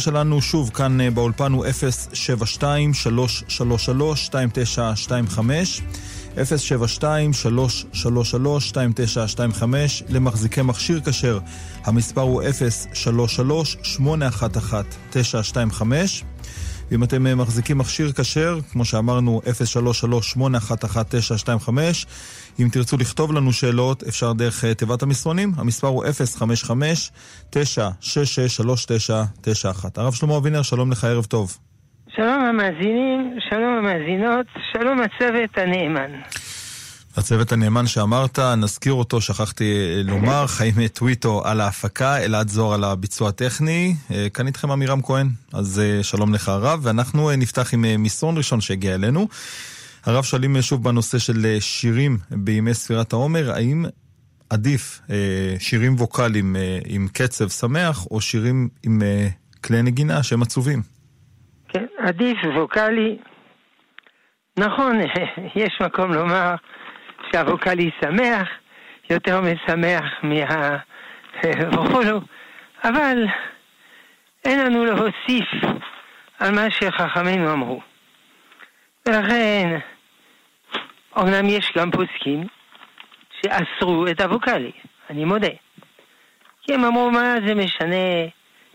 שלנו שוב כאן אה, באולפן הוא 072-333-2925 072-333-2925 למחזיקי מכשיר כשר. המספר הוא 033-811-925 ואם אתם אה, מחזיקים מכשיר כשר, כמו שאמרנו, 033-811-925 אם תרצו לכתוב לנו שאלות, אפשר דרך אה, תיבת המסרונים, המספר הוא 055-966-3991. הרב שלמה אבינר, שלום לך, ערב טוב. שלום המאזינים, שלום המאזינות, שלום הצוות הנאמן. הצוות הנאמן שאמרת, נזכיר אותו, שכחתי אה, לומר, חיים טוויטו על ההפקה, אלעד זוהר על הביצוע הטכני. אה, כאן איתכם עמירם כהן, אז שלום לך הרב, ואנחנו נפתח עם מסרון ראשון שהגיע אלינו. הרב שואלים שוב בנושא של אה, שירים בימי ספירת העומר, האם עדיף אה, שירים ווקאליים אה, עם קצב שמח, או שירים עם כלי נגינה שהם עצובים? כן, עדיף ווקאלי. נכון, יש מקום לומר שהווקאלי שמח, יותר משמח מה... וכולו, אבל אין לנו להוסיף על מה שחכמינו אמרו. ולכן, אמנם יש גם פוסקים שאסרו את הווקאלי, אני מודה. כי הם אמרו, מה זה משנה,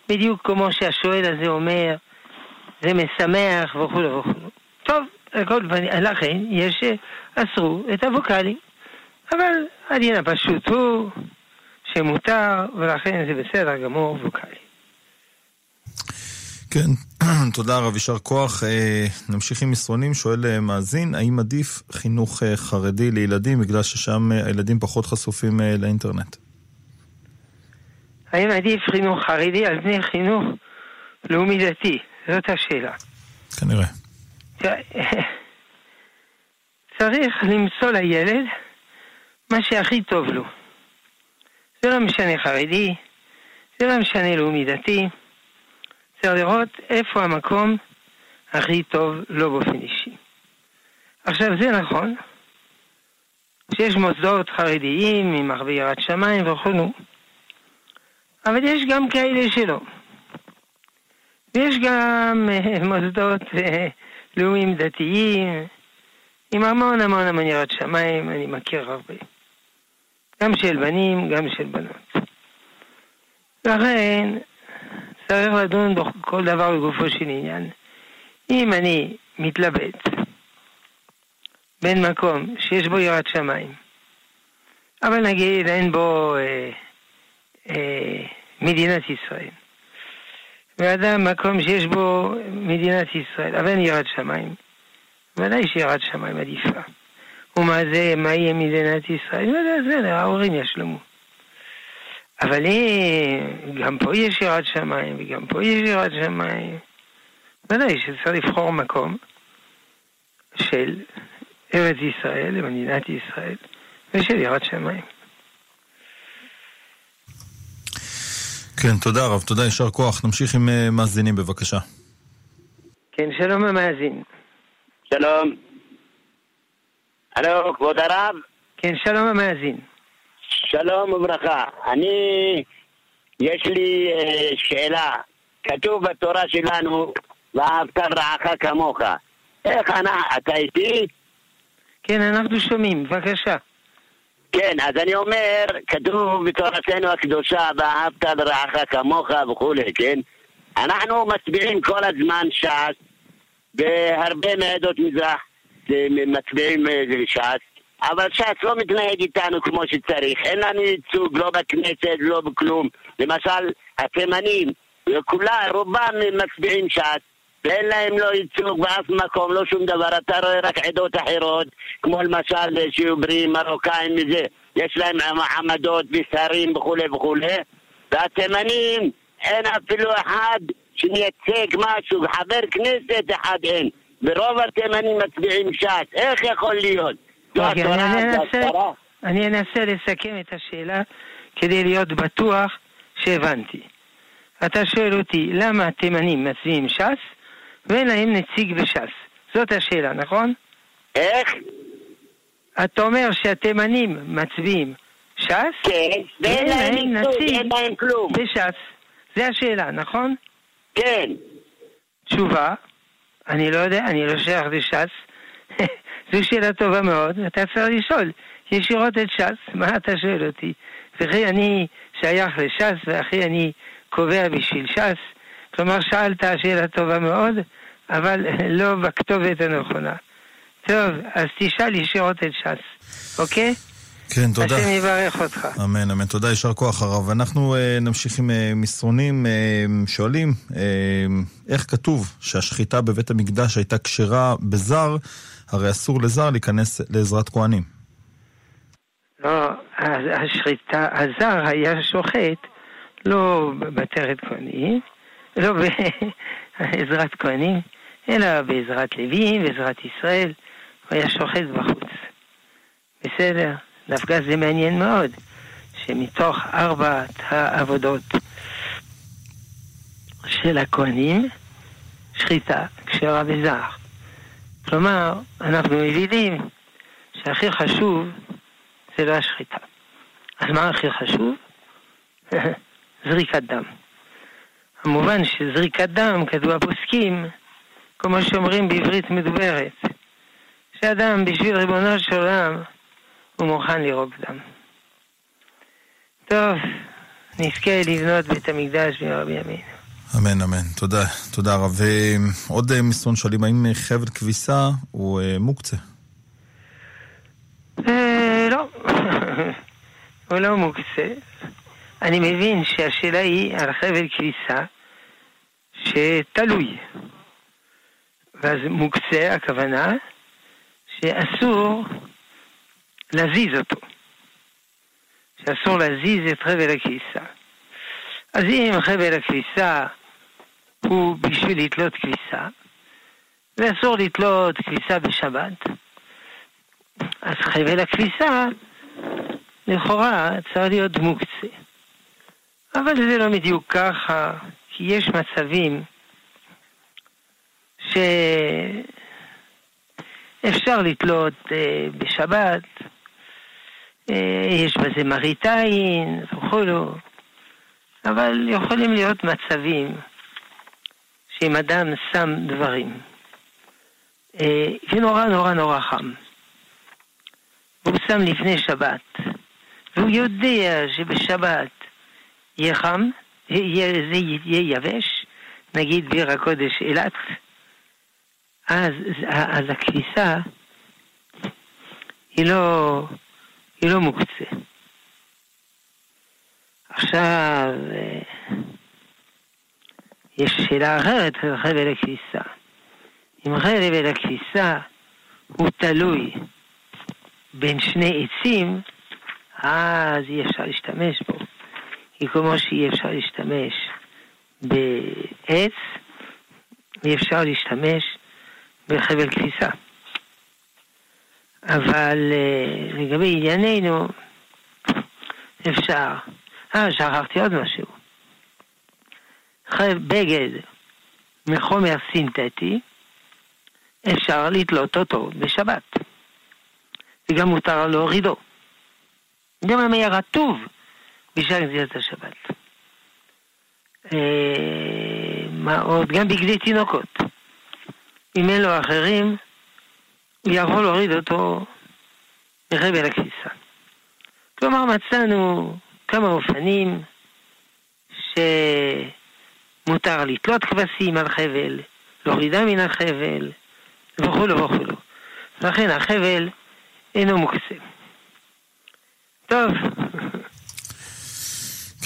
בדיוק כמו שהשואל הזה אומר, זה משמח וכו' וכו'. טוב, לכל לכן יש שאסרו את הווקאלי. אבל הדין הפשוט הוא שמותר, ולכן זה בסדר גמור ווקאלי. כן, תודה רב, יישר כוח. אה, נמשיך עם מסרונים, שואל אה, מאזין, האם עדיף חינוך אה, חרדי לילדים בגלל ששם הילדים פחות חשופים לאינטרנט? האם עדיף חינוך חרדי על פני חינוך לאומי דתי? זאת השאלה. כנראה. צריך למצוא לילד מה שהכי טוב לו. זה לא משנה חרדי, זה לא משנה לאומי דתי. צריך לראות איפה המקום הכי טוב לא באופן אישי. עכשיו זה נכון שיש מוסדות חרדיים עם הרבה יראת שמיים וכו', אבל יש גם כאלה שלא. ויש גם אה, מוסדות אה, לאומיים דתיים עם המון המון המון יראת שמיים, אני מכיר הרבה. גם של בנים, גם של בנות. לכן, צריך לדון בכל דבר לגופו של עניין. אם אני מתלבט בין מקום שיש בו יראת שמיים, אבל נגיד אין בו אה, אה, מדינת ישראל, ואדם מקום שיש בו מדינת ישראל, אבל אין יראת שמיים, ודאי שיראת שמיים עדיפה. ומה זה, מה יהיה מדינת ישראל? בסדר, ההורים ישלמו. אבל גם פה יש יראת שמיים, וגם פה יש יראת שמיים. ודאי שצריך לבחור מקום של ארץ ישראל, מדינת ישראל, ושל יראת שמיים. כן, תודה רב, תודה, יישר כוח. נמשיך עם uh, מאזינים בבקשה. כן, שלום המאזין. שלום. הלו, כבוד הרב? כן, שלום המאזין. שלום וברכה. אני, יש לי אה, שאלה. כתוב בתורה שלנו, ואהבת רעך כמוך. איך אנחנו, אתה איתי? כן, אנחנו שומעים, בבקשה. כן, אז אני אומר, כתוב בתורתנו הקדושה, ואהבת לרעך כמוך וכולי, כן? אנחנו מצביעים כל הזמן ש"ס, בהרבה מעדות מזרח מצביעים אה, ש"ס. אבל ש"ס לא מתנהג איתנו כמו שצריך. אין לנו ייצוג, לא בכנסת, לא בכלום. למשל, התימנים, כולה, רובם מצביעים ש"ס. ואין להם לא ייצוג באף מקום, לא שום דבר. אתה רואה רק עדות אחרות, כמו למשל שיוברי, מרוקאים וזה. יש להם עמדות ושרים וכולי וכולי. והתימנים, אין אפילו אחד שמייצג משהו, חבר כנסת אחד אין. ורוב התימנים מצביעים ש"ס. איך יכול להיות? אוקיי, אני אנסה לסכם את השאלה כדי להיות בטוח שהבנתי. אתה שואל אותי למה התימנים מצביעים ש"ס ואין להם נציג בש"ס. זאת השאלה, נכון? איך? אתה אומר שהתימנים מצביעים ש"ס, כן, ואין להם נציג, אין להם כלום. בש"ס. זה השאלה, נכון? כן. תשובה, אני לא יודע, אני לא שייך לש"ס. זו שאלה טובה מאוד, אתה צריך לשאול ישירות את ש"ס, מה אתה שואל אותי? וכי אני שייך לש"ס, ואחי אני קובע בשביל ש"ס. כלומר, שאלת שאלה טובה מאוד, אבל לא בכתובת הנכונה. טוב, אז תשאל ישירות את ש"ס, אוקיי? כן, תודה. השם יברך אותך. אמן, אמן. תודה, יישר כוח הרב. אנחנו uh, נמשיך עם uh, מסרונים. Uh, שואלים, uh, איך כתוב שהשחיטה בבית המקדש הייתה כשרה בזר, הרי אסור לזר להיכנס לעזרת כהנים. לא, השחיטה, הזר היה שוחט לא בעטרת כהנים, לא בעזרת כהנים, אלא בעזרת לוויים, בעזרת ישראל. הוא היה שוחט בחוץ. בסדר? דווקא זה מעניין מאוד, שמתוך ארבעת העבודות של הכהנים, שחיטה כשרה וזר. כלומר, אנחנו מבינים שהכי חשוב זה לא השחיטה. אז מה הכי חשוב? זריקת דם. המובן שזריקת דם, כתוב הפוסקים, כמו שאומרים בעברית מדוברת, שאדם בשביל ריבונו של עולם הוא מוכן לירוק דם. טוב, נזכה לבנות בית המקדש ברבי ימינו. אמן, אמן. תודה, תודה רב. ועוד מסרון שואלים, האם חבל כביסה הוא מוקצה? לא, הוא לא מוקצה. אני מבין שהשאלה היא על חבל כביסה שתלוי. ואז מוקצה, הכוונה שאסור להזיז אותו. שאסור להזיז את חבל הכביסה. אז אם חבל הכביסה הוא בשביל לתלות כביסה, ואסור לתלות כביסה בשבת, אז חבל הכביסה לכאורה צריך להיות מוקצה. אבל זה לא בדיוק ככה, כי יש מצבים שאפשר לתלות בשבת, יש בזה מראית עין וכולו, אבל יכולים להיות מצבים שאם אדם שם דברים, אה, ונורא נורא נורא חם, והוא שם לפני שבת, והוא יודע שבשבת יהיה חם, זה יהיה יבש, נגיד בעיר הקודש אילת, אז, אז הכניסה היא לא, היא לא מוקצה. עכשיו, יש שאלה אחרת על חבל הכביסה. אם חבל הכביסה הוא תלוי בין שני עצים, אז אי אפשר להשתמש בו. כי כמו שאי אפשר להשתמש בעץ, אי אפשר להשתמש בחבל כביסה. אבל uh, לגבי ענייננו, אפשר. אה, שכחתי עוד משהו. בגד מחומר סינתטי, אפשר לתלות אותו בשבת. וגם מותר להורידו. גם אם היה רטוב בשביל נזילת השבת. אה, מה עוד? גם בגדי תינוקות. אם אין לו אחרים, יכול להוריד אותו מחבל הכניסה. כלומר, מצאנו כמה אופנים שמותר לתלות כבשים על חבל, להורידה מן החבל, וכולו וכולו. לכן החבל אינו מוקסם. טוב.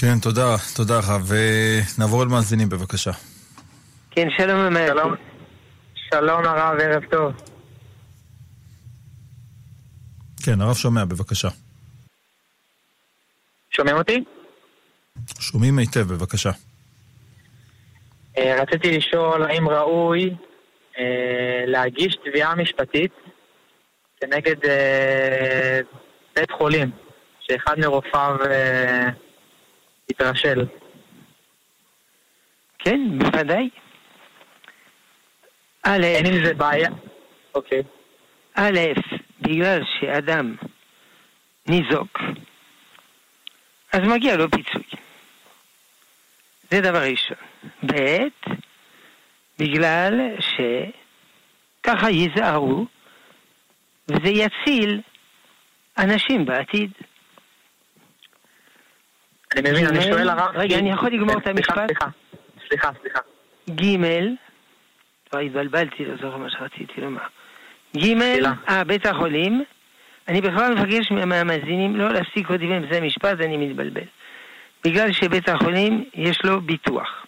כן, תודה, תודה לך. ונעבור אל מאזינים, בבקשה. כן, שלום המאזין. שלום, שלום הרב, ערב טוב. כן, הרב שומע, בבקשה. שומעים אותי? שומעים היטב, בבקשה. אה, רציתי לשאול האם ראוי אה, להגיש תביעה משפטית כנגד אה, בית חולים, שאחד מרופאיו התרשל. כן, בוודאי. א', אין עם זה בעיה. אוקיי. א', בגלל שאדם ניזוק, אז מגיע לו פיצוי. זה דבר ראשון. ב', בגלל שככה ייזהרו, וזה יציל אנשים בעתיד. אני מבין, אני שואל הרב... רגע, אני יכול לגמור את המשפט? סליחה, סליחה. ג' לא, התבלבלתי, לא זוכר מה שרציתי לומר. ג'. אה, בית החולים, אני בכלל מבקש מהמאזינים לא להפסיק אותי באמצע המשפט, אני מתבלבל. בגלל שבית החולים יש לו ביטוח.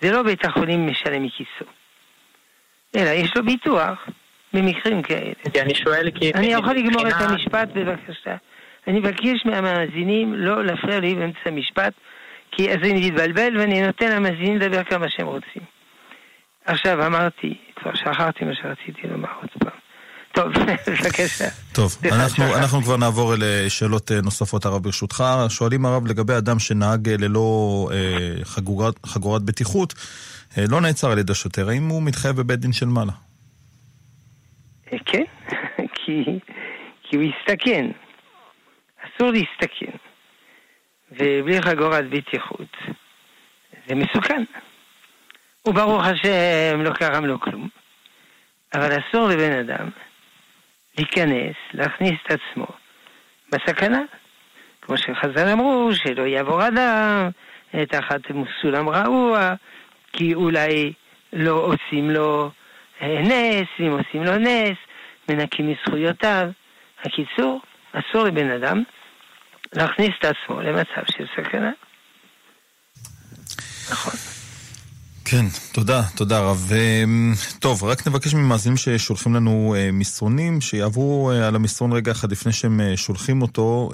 זה לא בית החולים משלם מכיסו, אלא יש לו ביטוח במקרים כאלה. כי אני שואל כי... אני יכול לגמור את המשפט בבקשה. אני מבקש מהמאזינים לא להפריע לי באמצע המשפט, כי אז אני מתבלבל ואני נותן למאזינים לדבר כמה שהם רוצים. עכשיו אמרתי, כבר שכחתי מה שרציתי לומר עוד פעם. טוב, בבקשה. טוב, אנחנו. אנחנו כבר נעבור לשאלות אה, נוספות, הרב, ברשותך. שואלים הרב לגבי אדם שנהג אה, ללא אה, חגורת, חגורת בטיחות, אה, לא נעצר על ידי שוטר, האם הוא מתחייב בבית דין של מעלה? אה, כן, כי, כי הוא הסתכן. אסור להסתכן. ובלי חגורת בטיחות זה מסוכן. וברוך השם לא קרה לו כלום. אבל אסור לבן אדם להיכנס, להכניס את עצמו בסכנה. כמו שחז"ל אמרו, שלא יעבור אדם תחת סולם רעוע, כי אולי לא עושים לו אה, נס, ואם עושים לו נס, מנקים מזכויותיו. הקיצור, אסור לבן אדם להכניס את עצמו למצב של סכנה. נכון. כן, תודה, תודה רב. אה, טוב, רק נבקש ממאזינים ששולחים לנו אה, מסרונים, שיעברו אה, על המסרון רגע אחד לפני שהם אה, שולחים אותו.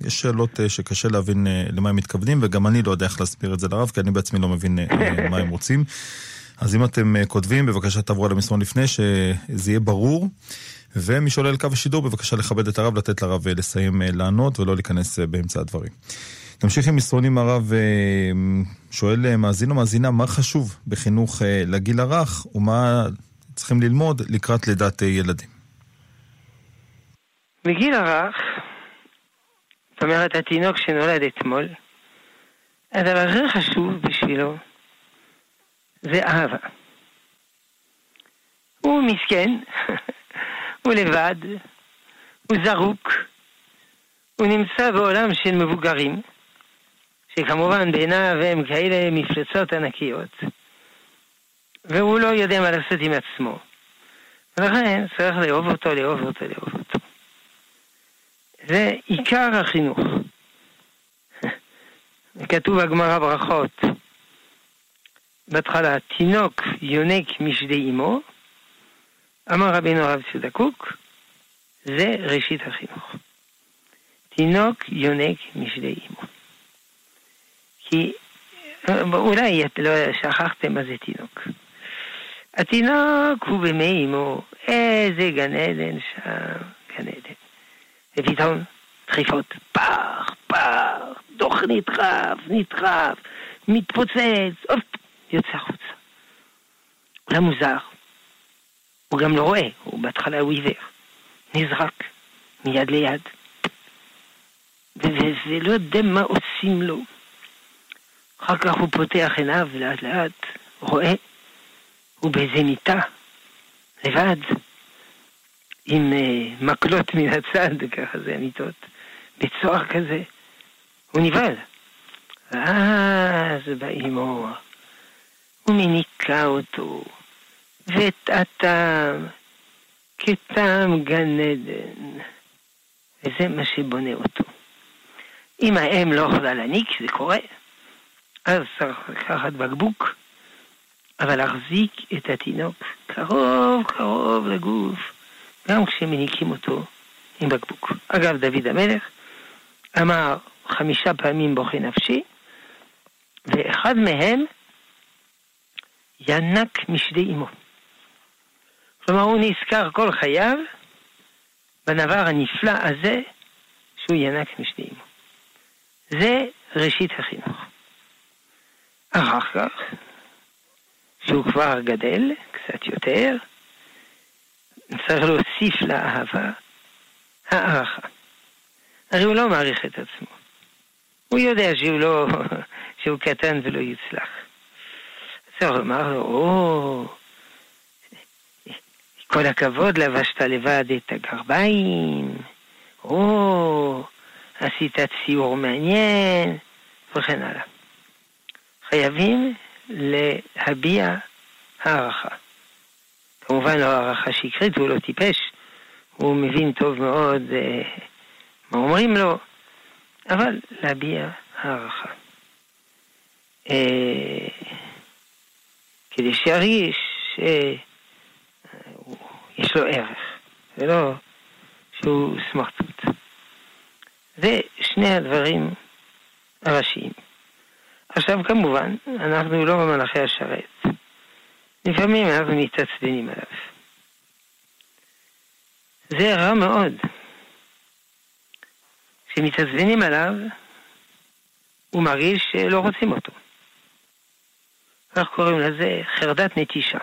יש שאלות שקשה להבין למה הם מתכוונים, וגם אני לא יודע איך להסביר את זה לרב, כי אני בעצמי לא מבין מה הם רוצים. אז אם אתם כותבים, בבקשה תעברו על המסרון לפני, שזה יהיה ברור. ומי שעולה על קו השידור, בבקשה לכבד את הרב, לתת לרב לסיים לענות ולא להיכנס באמצע הדברים. נמשיך עם מסרונים הרב, אה, שואל אה, מאזין או מאזינה, מה חשוב בחינוך אה, לגיל הרך ומה צריכים ללמוד לקראת לידת ילדים? בגיל הרך, זאת אומרת התינוק שנולד אתמול, הדבר הכי חשוב בשבילו זה אהבה. הוא מסכן, הוא לבד, הוא זרוק, הוא נמצא בעולם של מבוגרים, שכמובן בעיניו הם כאלה מפלצות ענקיות, והוא לא יודע מה לעשות עם עצמו. ולכן צריך לאהוב אותו, לאהוב אותו, לאהוב אותו. זה עיקר החינוך. כתוב בגמרא ברכות, בהתחלה, תינוק יונק משדי אמו, אמר רבינו הרב ציודה קוק, זה ראשית החינוך. תינוק יונק משדי אמו. כי אה, אולי את לא שכחתם מה זה תינוק. התינוק הוא במי אמו, איזה גן עדן שם, גן עדן. ופתאום דחיפות, פח, פח, דוח נדחף, נדחף, מתפוצץ, הופ, יוצא החוצה. עולם מוזר. הוא גם לא רואה, הוא בהתחלה הוא עיוור. נזרק מיד ליד. וזה לא יודע מה עושים לו. אחר כך הוא פותח עיניו לאט לאט, רואה, הוא באיזה מיטה, לבד, עם uh, מקלות מן הצד, ככה זה המיטות, בצוהר כזה. הוא נבהל. ואז בא אמו, ומניקה אותו, וטעתם כטעם גן עדן. וזה מה שבונה אותו. אם האם לא יכולה להניק, זה קורה, אז צריך לקחת בקבוק, אבל להחזיק את התינוק קרוב קרוב לגוף, גם כשמניקים אותו עם בקבוק. אגב, דוד המלך אמר חמישה פעמים בוכי נפשי, ואחד מהם ינק משדי אמו. כלומר, הוא נזכר כל חייו בדבר הנפלא הזה שהוא ינק משדי אמו. זה ראשית החינוך. אחר כך, שהוא כבר גדל, קצת יותר, צריך להוסיף לאהבה הערכה. הרי הוא לא מעריך את עצמו. הוא יודע שהוא לא, שהוא קטן ולא יצלח. צריך לומר לו, או, כל הכבוד, לבשת לבד את הגרביים, או, עשית ציור מעניין, וכן הלאה. חייבים להביע הערכה. כמובן לא הערכה שקרית, הוא לא טיפש, הוא מבין טוב מאוד אה, מה אומרים לו, אבל להביע הערכה. אה, כדי שירגיש שיש לו ערך, ולא שהוא סמרטוט. זה שני הדברים הראשיים. עכשיו כמובן, אנחנו לא במלאכי השרת. לפעמים אנחנו מתעצבנים עליו. זה רע מאוד. כשמתעצבנים עליו, הוא מרגיש שלא רוצים אותו. איך קוראים לזה? חרדת נטישה.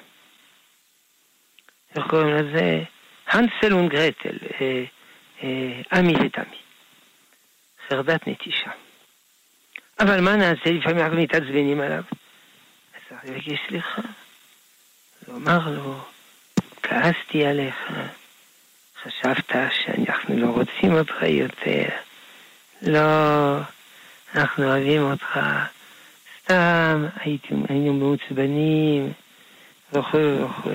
איך קוראים לזה? הנסל וגרטל, אה, אה, עמי ותמי. חרדת נטישה. אבל מה נעשה? לפעמים אנחנו מתעצבנים עליו. אז צריך לבקש סליחה. לומר לו, כעסתי עליך, חשבת שאנחנו לא רוצים אותך יותר. לא, אנחנו אוהבים אותך. סתם היינו מעוצבנים, וכו' וכו'.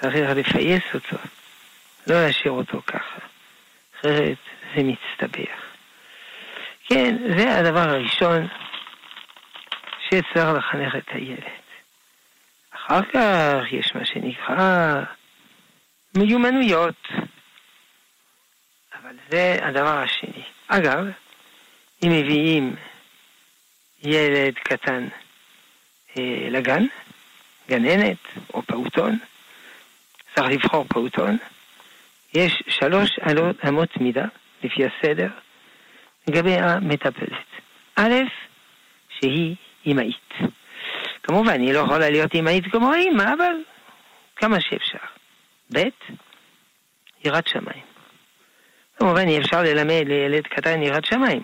צריך לפייס אותו, לא להשאיר אותו ככה. אחרת זה מצטבח. כן, זה הדבר הראשון שצריך לחנך את הילד. אחר כך יש מה שנקרא מיומנויות. אבל זה הדבר השני. אגב, אם מביאים ילד קטן אה, לגן, גננת או פעוטון, צריך לבחור פעוטון, יש שלוש אמות מידה, לפי הסדר, לגבי המטפלת. א', שהיא אמהית. כמובן, היא לא יכולה להיות אמהית כמו האמא, אבל כמה שאפשר. ב', יראת שמיים. כמובן, אי אפשר ללמד לילד קטן יראת שמיים,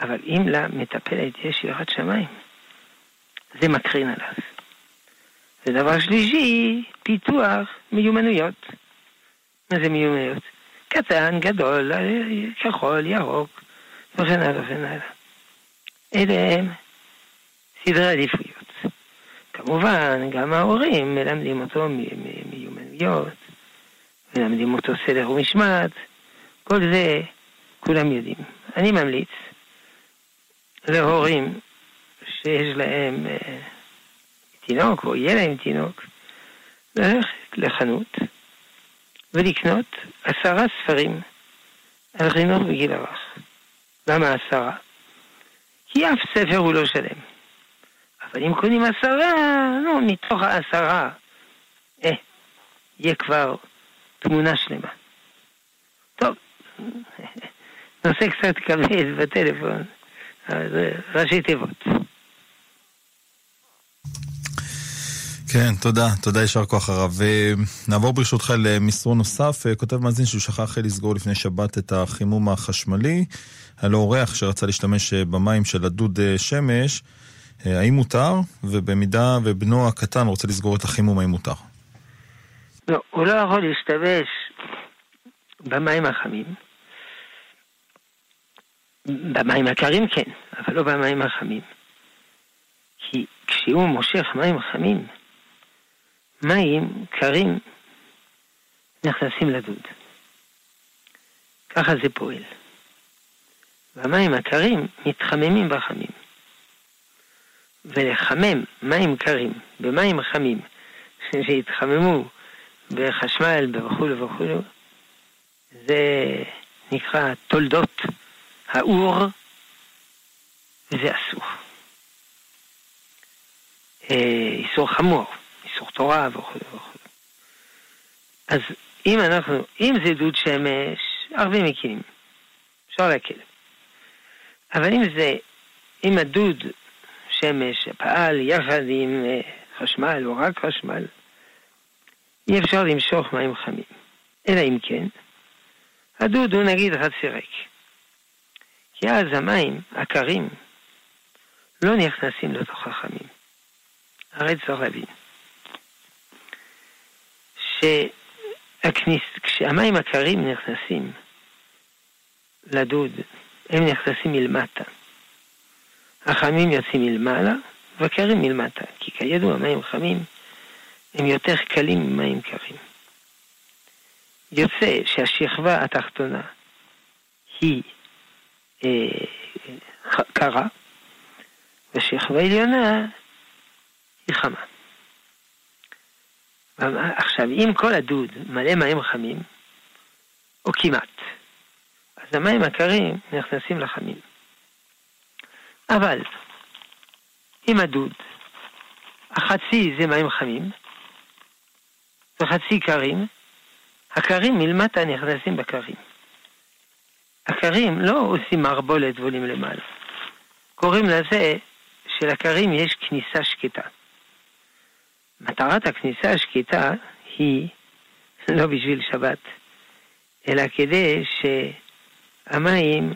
אבל אם למטפלת יש יראת שמיים, זה מקרין עליו. ודבר שלישי, פיתוח מיומנויות. מה זה מיומנויות? קטן, גדול, כחול, ירוק, וכן הלאה וכן הלאה. אלה הם סדרי עדיפויות. כמובן, גם ההורים מלמדים אותו מיומנויות, מלמדים אותו סדר ומשמעת, כל זה כולם יודעים. אני ממליץ להורים שיש להם אה, תינוק או יהיה להם תינוק, ללכת לחנות ולקנות עשרה ספרים על חינוך בגיל הרך. למה עשרה? כי אף ספר הוא לא שלם. אבל אם קונים עשרה, נו, מתוך העשרה, אה, יהיה כבר תמונה שלמה. טוב, נושא קצת כבד בטלפון, זה ראשי תיבות. כן, תודה, תודה, יישר כוח הרב. נעבור ברשותך למסרון נוסף. כותב מאזין שהוא שכח לסגור לפני שבת את החימום החשמלי. היה לו אורח שרצה להשתמש במים של הדוד שמש. האם מותר? ובמידה ובנו הקטן רוצה לסגור את החימום, האם מותר? לא, הוא לא יכול להשתמש במים החמים. במים הקרים כן, אבל לא במים החמים. כי כשהוא מושך מים חמים, מים קרים נכנסים לדוד. ככה זה פועל. והמים הקרים מתחממים בחמים. ולחמם מים קרים במים חמים שהתחממו בחשמל וכולו וכולו, זה נקרא תולדות האור, וזה אסור. אה, איסור חמור, איסור תורה וכו' וכו'. אז אם אנחנו, אם זה דוד שמש, הרבה מקלים, אפשר להקל. אבל אם זה, אם הדוד שמש פעל יחד עם אה, חשמל או רק חשמל, אי אפשר למשוך מים חמים. אלא אם כן, הדוד הוא נגיד חצי ריק. כי אז המים הקרים לא נכנסים לתוך החמים. הרי צריך להבין שהכניס, כשהמים הקרים נכנסים לדוד, הם נכנסים מלמטה. החמים יוצאים מלמעלה והקרים מלמטה, כי כידוע מים חמים הם יותר קלים ממים קרים. יוצא שהשכבה התחתונה היא אה, קרה, והשכבה העליונה היא חמה. עכשיו, אם כל הדוד מלא מים חמים, או כמעט, אז המים הקרים נכנסים לחמים. אבל אם הדוד, החצי זה מים חמים, וחצי קרים, הקרים מלמטה נכנסים בקרים. הקרים לא עושים מערבולת ועולים למעלה. קוראים לזה שלקרים יש כניסה שקטה. מטרת הכניסה השקטה היא לא בשביל שבת, אלא כדי שהמים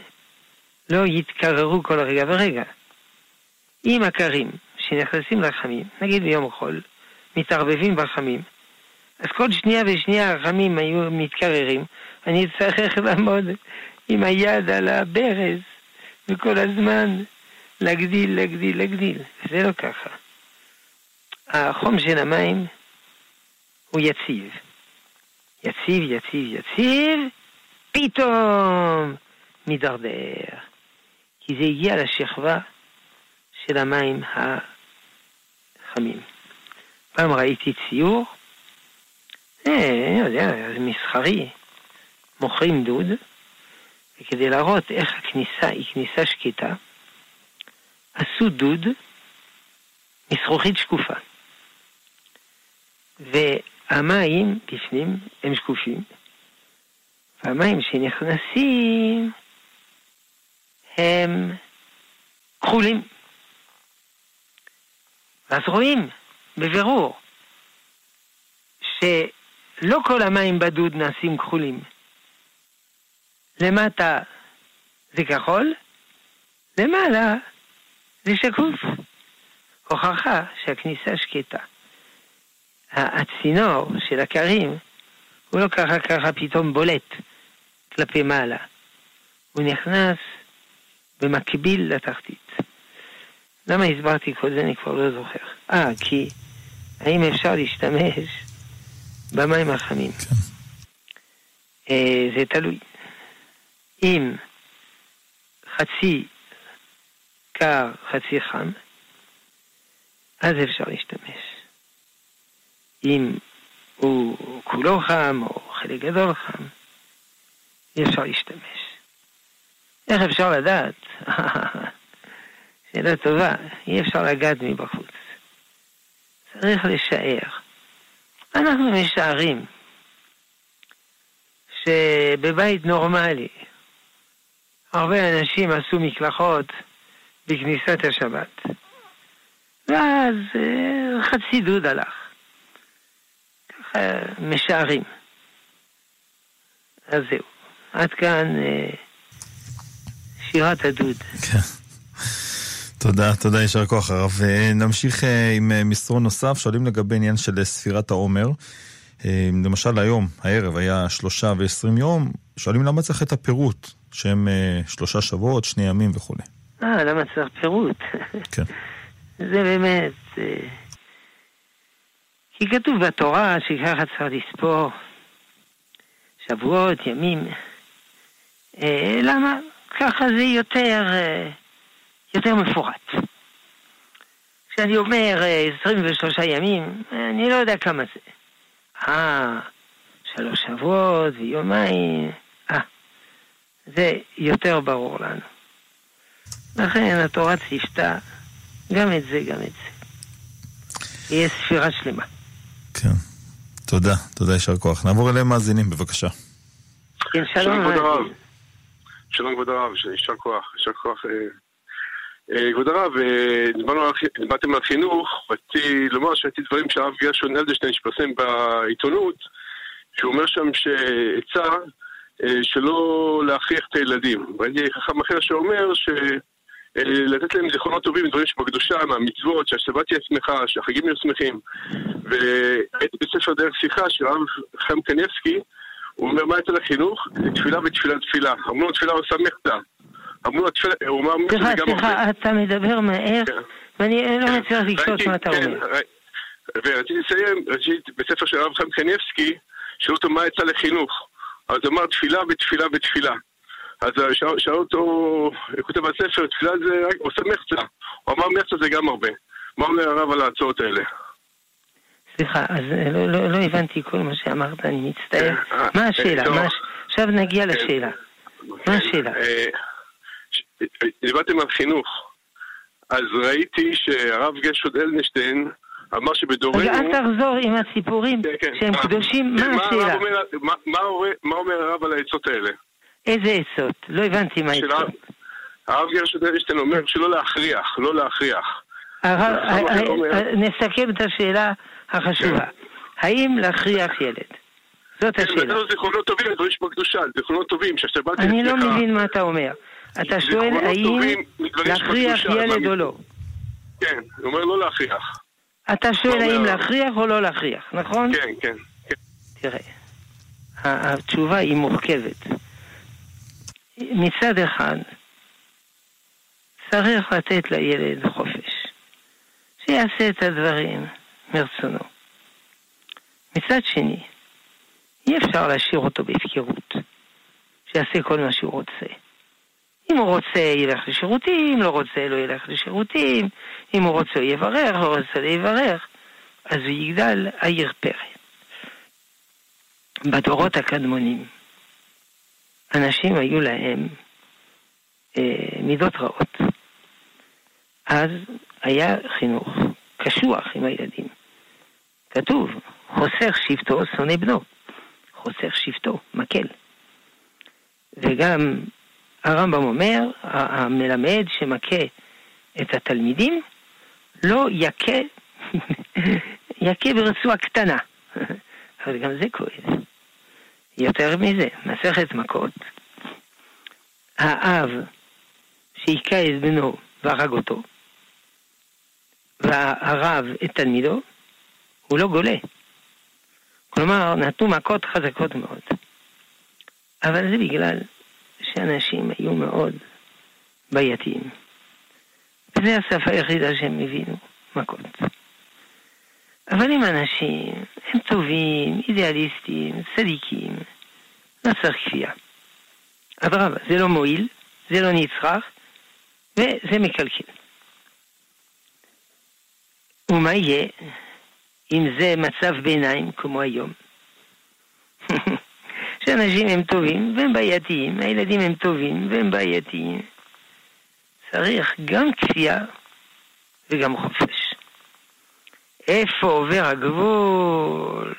לא יתקררו כל רגע ורגע. אם הקרים שנכנסים לחמים, נגיד ביום חול, מתערבבים בחמים, אז כל שנייה ושנייה החמים היו מתקררים, אני אצטרך לעמוד עם היד על הברז וכל הזמן להגדיל, להגדיל, להגדיל. זה לא ככה. החום של המים הוא יציב. יציב, יציב, יציב, פתאום מידרדר. כי זה הגיע לשכבה של המים החמים. פעם ראיתי ציור, אה, אני יודע, זה מסחרי, מוכרים דוד, וכדי להראות איך הכניסה היא כניסה שקטה, עשו דוד מזכוכית שקופה. והמים בפנים הם שקופים, והמים שנכנסים הם כחולים. ואז רואים בבירור שלא כל המים בדוד נעשים כחולים. למטה זה כחול, למעלה זה שקוף. הוכחה שהכניסה שקטה. הצינור של הקרים הוא לא ככה ככה פתאום בולט כלפי מעלה. הוא נכנס במקביל לתחתית. למה הסברתי כל זה אני כבר לא זוכר. אה, כי האם אפשר להשתמש במים החמים? כן. אה, זה תלוי. אם חצי קר, חצי חם, אז אפשר להשתמש. אם הוא כולו חם או חלק גדול חם, אי אפשר להשתמש. איך אפשר לדעת? שאלה טובה, אי אפשר לגעת מבחוץ. צריך לשער. אנחנו משערים שבבית נורמלי הרבה אנשים עשו מקלחות בכניסת השבת, ואז אה, חצי דוד הלך. משערים. אז זהו. עד כאן אה, שירת הדוד. כן. תודה, תודה, יישר כוח הרב. נמשיך אה, עם מסרון נוסף, שואלים לגבי עניין של ספירת העומר. למשל היום, הערב היה שלושה ועשרים יום, שואלים למה צריך את הפירוט, שהם שלושה שבועות, שני ימים וכולי. אה, למה צריך פירוט? כן. זה באמת... אה, כי כתוב בתורה שככה צריך לספור שבועות, ימים. אה, למה? ככה זה יותר, אה, יותר מפורט. כשאני אומר 23 ימים, אני לא יודע כמה זה. אה, שלוש שבועות ויומיים, אה, זה יותר ברור לנו. לכן התורה ציפתה גם את זה, גם את זה. יהיה ספירה שלמה. כן. תודה, תודה, יישר כוח. נעבור אליהם מאזינים, בבקשה. כן, שלום כבוד הרב. שלום כבוד הרב, יישר כוח, יישר כוח. אה, אה, כבוד הרב, אה, דיברתם על חינוך, רציתי לומר שראיתי דברים שהרב גרשון אלדשטיין שפרסם בעיתונות, שהוא אומר שם שעצה שלא להכריח את הילדים. ראיתי חכם אחר שאומר ש... אה, לתת להם זיכרונות טובים, דברים שבקדושה, מהמצוות, שהשבת תהיה שמחה, שהחגים יהיו שמחים. והייתי בספר דרך שיחה של הרב חיים קניבסקי, הוא אומר, מה אצל החינוך? זה תפילה ותפילה תפילה. אמרו לו תפילה עושה מחטא. אמרו לו תפילה, הוא אומר, סליחה. סליחה, אתה מדבר מהר, כן. ואני לא מצליח לקלוט מה אתה כן, אומר. ורציתי לסיים, רציתי בספר של הרב חיים קניבסקי, שאלו אותו מה יצא לחינוך. אז הוא אמר תפילה ותפילה ותפילה. אז שאל שאל אותו, כותב בספר, תפילה זה רק עושה מחצה. הוא אמר מחצה זה גם הרבה. מה אומר הרב על ההצעות האלה? סליחה, אז אה, לא- לא לא הבנתי כל מה שאמרת, אני מצטער. כן, אה, מה אה, השאלה? מה עכשיו נגיע כן. לשאלה. מה השאלה? אה, ש- אה, דיברתם על חינוך. אז ראיתי שהרב גרשוד אלנשטיין אמר שבדורנו... רגע, אל תחזור עם הסיפורים כן, כן. שהם אה, קדושים, כן, מה השאלה? מה אומר הרב על העצות האלה? איזה עצות? לא הבנתי מה עצות. הרב גרשוד אלנשטיין אומר שלא להכריח, לא להכריח. הרב- אה, אומר- אה, נסכם את השאלה החשובה. כן. האם להכריח ילד? זאת כן, השאלה. לו זיכרונות טובים, דברים שבקדושה, זיכרונות טובים, שהשבת אני לא. מבין מה אתה אומר. אתה שואל האם להכריח ילד או לא. כן, הוא אומר לא להכריח. אתה שואל האם? להכריח או לא להכריח, נכון? כן, כן. כן. תראה, התשובה היא מורכבת. מצד אחד, צריך לתת לילד חופש, שיעשה את הדברים מרצונו. מצד שני, אי אפשר להשאיר אותו בהפקרות, שיעשה כל מה שהוא רוצה. אם הוא רוצה, ילך לשירותים, לא רוצה, לא ילך לשירותים, אם הוא רוצה, יברך, לא רוצה, יברך, אז הוא יגדל עיר פרא. בדורות הקדמונים, אנשים היו להם אה, מידות רעות. אז היה חינוך קשוח עם הילדים. כתוב, חוסך שבטו שונא בנו. חוסך שבטו, מקל. וגם הרמב"ם אומר, המלמד שמכה את התלמידים, לא יכה, יכה ברצועה קטנה. אבל גם זה כואב. יותר מזה, מסכת מכות, האב שהיכה את בנו והרג אותו, והרב את תלמידו, הוא לא גולה. כלומר, נתנו מכות חזקות מאוד. אבל זה בגלל שאנשים היו מאוד בעייתיים. וזו השפה היחידה שהם הבינו, מכות. אבל אם אנשים הם טובים, אידיאליסטים, צדיקים, לא צריך כפייה. אדרבה, זה לא מועיל, זה לא נצרך, וזה מקלקל. ומה יהיה אם זה מצב ביניים כמו היום? שאנשים הם טובים והם בעייתיים, הילדים הם טובים והם בעייתיים. צריך גם כפייה וגם חופש. איפה עובר הגבול?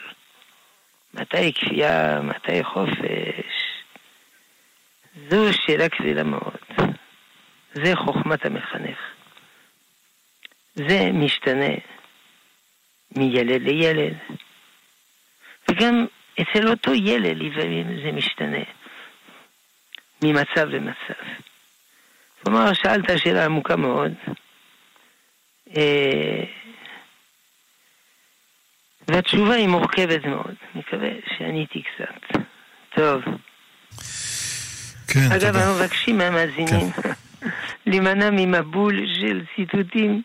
מתי כפייה, מתי חופש? זו שאלה כבדה מאוד. זה חוכמת המחנך. זה משתנה מילד לילד. וגם אצל אותו ילד לפעמים זה משתנה ממצב למצב. כלומר, שאלת שאלה עמוקה מאוד. אה, והתשובה היא מורכבת מאוד. מקווה שעניתי קצת. טוב. כן, אגב, תודה. אנחנו מבקשים מהמאזינים להימנע ממבול של ציטוטים.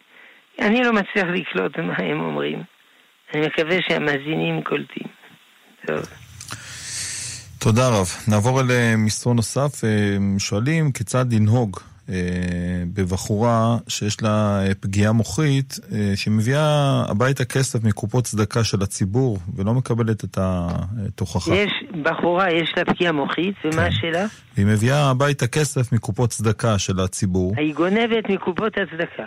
אני לא מצליח לקלוט מה הם אומרים. אני מקווה שהמאזינים קולטים. טוב. תודה רב. נעבור אל אה, מסרון נוסף. אה, שואלים כיצד לנהוג בבחורה שיש לה אה, פגיעה מוחית, אה, שמביאה הביתה כסף מקופות צדקה של הציבור ולא מקבלת את התוכחה. יש בחורה, יש לה פגיעה מוחית, ומה כן. השאלה? והיא מביאה הביתה כסף מקופות צדקה של הציבור. היא גונבת מקופות הצדקה.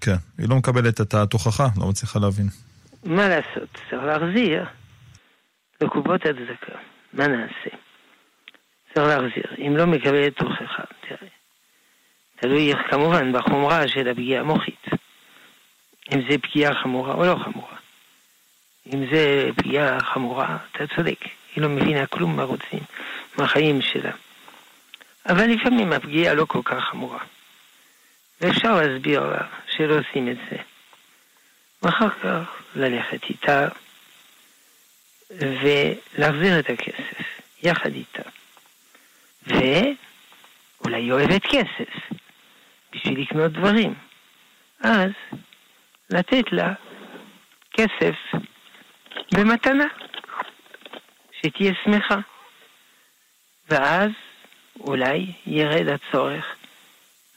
כן. היא לא מקבלת את התוכחה, לא מצליחה להבין. מה לעשות? צריך להחזיר לקופות הצדקה. מה נעשה? צריך להחזיר. אם לא מקבלת תוכחה, תראה. תלוי כמובן בחומרה של הפגיעה המוחית. אם זה פגיעה חמורה או לא חמורה. אם זה פגיעה חמורה, אתה צודק. היא לא מבינה כלום מה רוצים מהחיים שלה. אבל לפעמים הפגיעה לא כל כך חמורה. ואפשר להסביר לה שלא עושים את זה. ואחר כך ללכת איתה ולהחזיר את הכסף יחד איתה. ואולי היא אוהבת כסף בשביל לקנות דברים. אז לתת לה כסף במתנה, שתהיה שמחה. ואז אולי ירד הצורך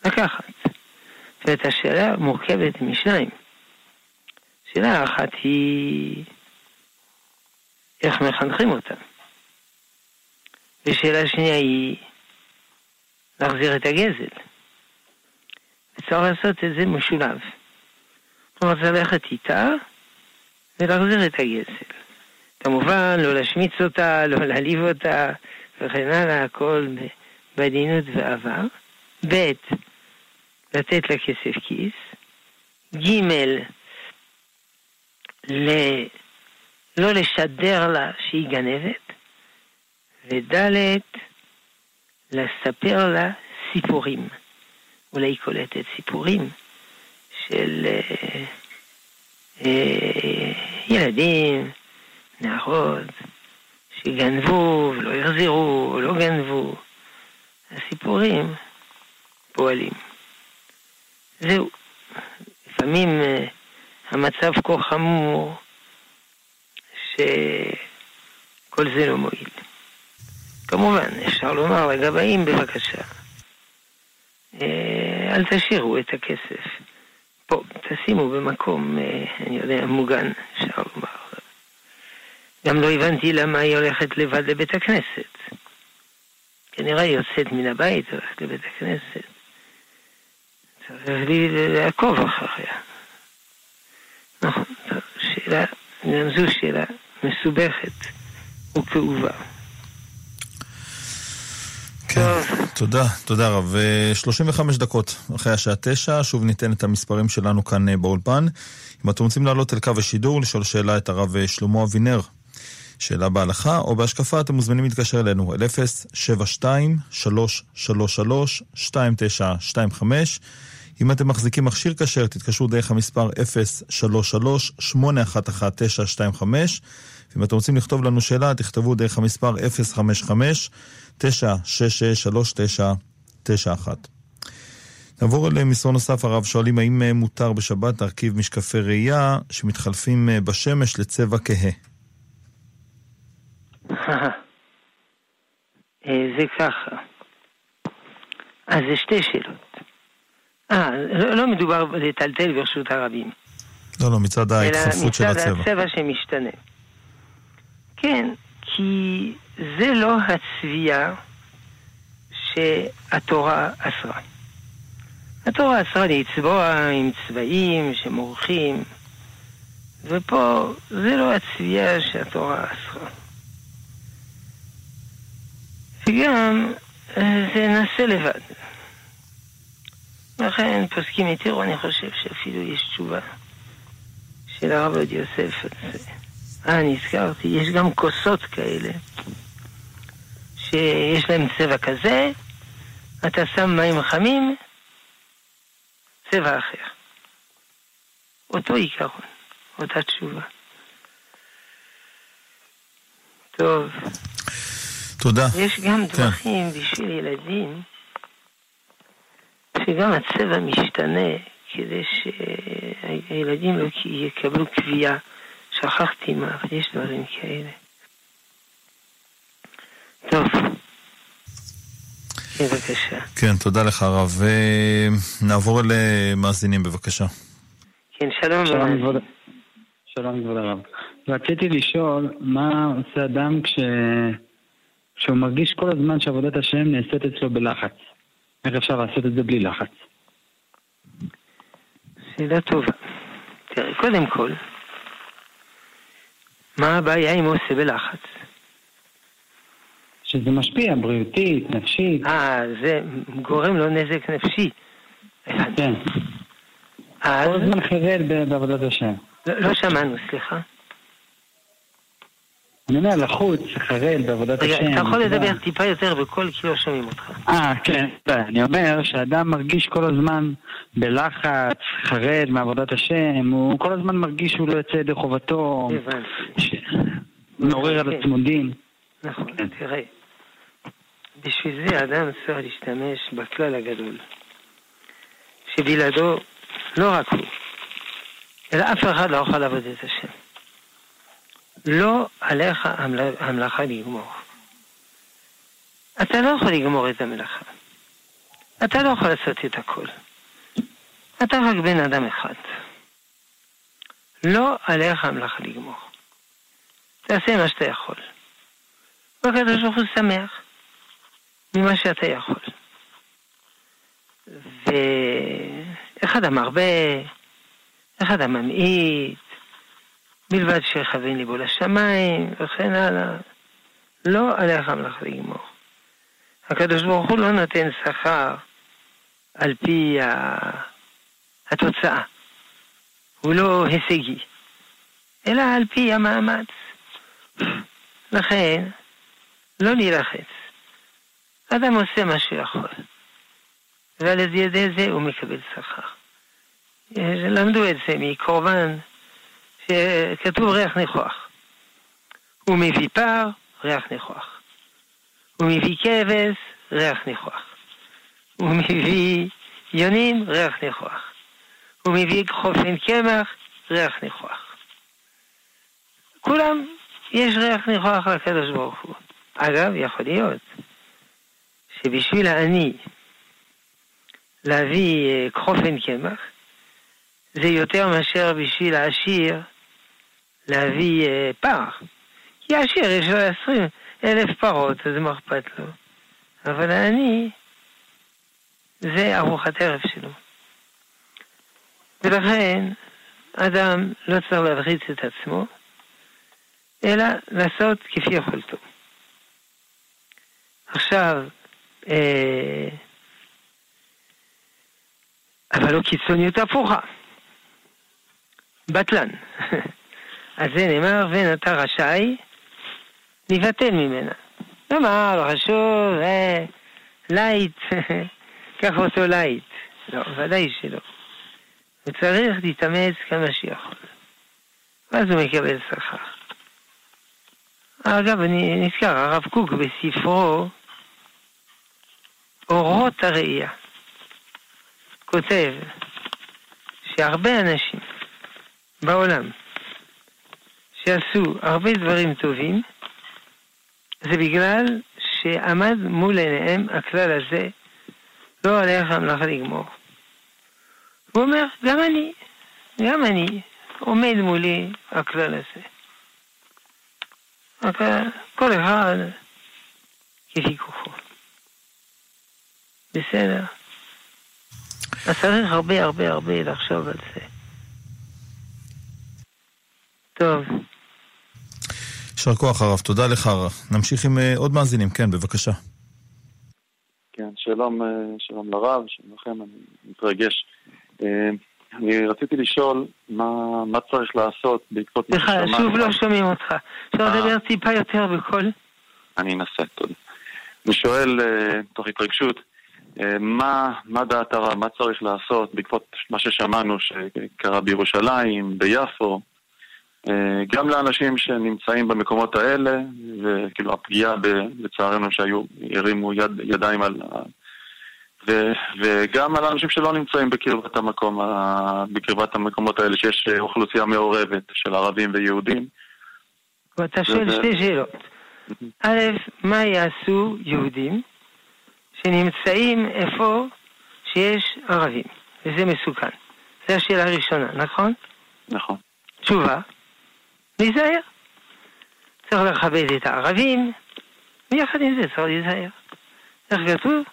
לקחת. זאת השאלה מורכבת משניים. שאלה אחת היא איך מחנכים אותה. ושאלה שנייה היא להחזיר את הגזל. וצריך לעשות את זה משולב. כלומר, צריך ללכת איתה ולהחזיר את הגזל. כמובן, לא להשמיץ אותה, לא להעליב אותה, וכן הלאה, הכל בעדינות ואהבה. ב', לתת לה כסף כיס. ג', ל... לא לשדר לה שהיא גנבת. וד', לספר לה סיפורים. אולי היא קולטת סיפורים של אה, אה, ילדים, נערות, שגנבו ולא יחזירו, או לא גנבו. הסיפורים פועלים. זהו. לפעמים אה, המצב כה חמור, שכל זה לא מועיל. כמובן, אפשר לומר לגבאים, בבקשה, אל תשאירו את הכסף. פה, תשימו במקום, אה, אני יודע, מוגן, אפשר. גם לא הבנתי למה היא הולכת לבד לבית הכנסת. כנראה היא יוצאת מן הבית, הולכת לבית הכנסת. צריך לי לעקוב אחריה. נכון, שאלה, גם זו שאלה מסובכת וכאובה. כן, תודה, תודה רב. 35 דקות אחרי השעה 9, שוב ניתן את המספרים שלנו כאן אה, באולפן. אם אתם רוצים לעלות אל קו השידור, לשאול שאלה את הרב אה, שלמה אבינר, שאלה בהלכה או בהשקפה, אתם מוזמנים להתקשר אלינו, אל 072-333-2925. אם אתם מחזיקים מכשיר כשר, תתקשרו דרך המספר 033-811-925. ואם אתם רוצים לכתוב לנו שאלה, תכתבו דרך המספר 055-966-3991. נעבור למסרון נוסף, הרב שואלים האם מותר בשבת להרכיב משקפי ראייה שמתחלפים בשמש לצבע כהה. זה ככה. אז זה שתי שאלות. אה, לא, לא מדובר לטלטל ברשות הרבים. לא, לא, מצד ההתחלפות של הצבע. אלא מצד הצבע שמשתנה. כן, כי זה לא הצביעה שהתורה אסרה. התורה אסרה לצבוע עם צבעים שמורחים, ופה זה לא הצביעה שהתורה אסרה. וגם זה נעשה לבד. לכן פוסקים התירו, אני חושב שאפילו יש תשובה של הרב עוד יוסף. אה, נזכרתי, יש גם כוסות כאלה, שיש להם צבע כזה, אתה שם מים חמים, צבע אחר. אותו עיקרון, אותה תשובה. טוב. תודה. יש גם דרכים כן. בשביל ילדים, שגם הצבע משתנה כדי שהילדים לא יקבלו קביעה. שכחתי מה, אבל יש דברים כאלה. טוב. בבקשה. כן, תודה לך הרב. נעבור למאזינים בבקשה. כן, שלום. שלום כבוד, שלום כבוד הרב. רציתי לשאול, מה עושה אדם כש... כשהוא מרגיש כל הזמן שעבודת השם נעשית אצלו בלחץ? איך אפשר לעשות את זה בלי לחץ? שאלה טובה. תראה, קודם כל, מה הבעיה אם הוא עושה בלחץ? שזה משפיע בריאותית, נפשית. אה, זה גורם לו נזק נפשי. כן. אז... כל הזמן חירד בעבודת השם. לא, לא שמענו, סליחה. אני אומר, לחוץ, חרד בעבודת השם. רגע, אתה יכול. לדבר טיפה יותר בקול כי לא שומעים אותך. אה, כן. אני אומר שאדם מרגיש כל הזמן בלחץ, חרד מעבודת השם, הוא כל הזמן מרגיש שהוא לא יוצא ידי חובתו, מעורר על כן. עצמו דין. נכון, כן. תראה. בשביל זה אדם צריך להשתמש בכלל הגדול. שבלעדו לא רק הוא, אלא אף אחד לא יכול לעבוד את השם. לא עליך המל- המלאכה לגמור. אתה לא יכול לגמור את המלאכה. אתה לא יכול לעשות את הכל. אתה רק בן אדם אחד. לא עליך המלאכה לגמור. תעשה מה שאתה יכול. והקדוש ברוך הוא שמח ממה שאתה יכול. ואחד המרבה, אחד הממעיט, מלבד שיכוון ליבו לשמיים, וכן הלאה. לא עליך המלאכה לגמור. הקדוש ברוך הוא לא נותן שכר על פי התוצאה. הוא לא הישגי, אלא על פי המאמץ. לכן, לא להילחץ. אדם עושה מה שהוא יכול, ועל ידי זה הוא מקבל שכר. למדו את זה מקורבן שכתוב ריח ניחוח. הוא מביא פר, ריח ניחוח. הוא מביא כבש, ריח ניחוח. הוא מביא יונים, ריח ניחוח. הוא מביא חופן קמח, ריח ניחוח. כולם, יש ריח ניחוח לקדוש ברוך הוא. אגב, יכול להיות שבשביל העני להביא חופן קמח, זה יותר מאשר בשביל העשיר להביא פר. כי העשיר יש לו עשרים אלף פרות, אז מה אכפת לו? אבל העני, זה ארוחת ערב שלו. ולכן, אדם לא צריך להלחיץ את עצמו, אלא לעשות כפי יכולתו. עכשיו, אבל לא קיצוניות הפוכה. בטלן. אז זה נאמר, ואין אתה רשאי להיבטל ממנה. נאמר, לא חשוב, אה, light, קח אותו light. לא, ודאי שלא. הוא צריך להתאמץ כמה שיכול. ואז הוא מקבל שכר. אגב, אני נזכר, הרב קוק בספרו אורות הראי"ה כותב שהרבה אנשים בעולם שעשו הרבה דברים טובים זה בגלל שעמד מול עיניהם הכלל הזה לא עליך המלאכה לגמור. הוא אומר, גם אני, גם אני, עומד מולי הכלל הזה. כל אחד כפי כוחו. בסדר. אז צריך הרבה הרבה הרבה לחשוב על זה. טוב, יישר כוח הרב, תודה לך הרב. נמשיך עם אה, עוד מאזינים, כן, בבקשה. כן, שלום, אה, שלום לרב, שלום לכם, אני מתרגש. אה, אני רציתי לשאול מה, מה צריך לעשות בעקבות מה סליחה. שוב לא שומעים אותך. אפשר. לדבר טיפה יותר בקול? אני אנסה, תודה. אני שואל, תוך התרגשות, מה, מה דעת הרב, מה צריך לעשות בעקבות מה ששמענו שקרה בירושלים, ביפו, אה, גם לאנשים שנמצאים במקומות האלה, וכאילו הפגיעה ב- לצערנו שהיו, הרימו יד, ידיים על... ו, וגם על האנשים שלא נמצאים בקרבת המקום, בקרבת המקומות האלה, שיש אה, אוכלוסייה מעורבת של ערבים ויהודים. ואתה שואל שתי שאלות. א', מה יעשו יהודים שנמצאים איפה שיש ערבים, וזה מסוכן. זו השאלה הראשונה, נכון? נכון. תשובה, להיזהר. צריך לכבד את הערבים, ויחד עם זה צריך להיזהר. איך כתוב?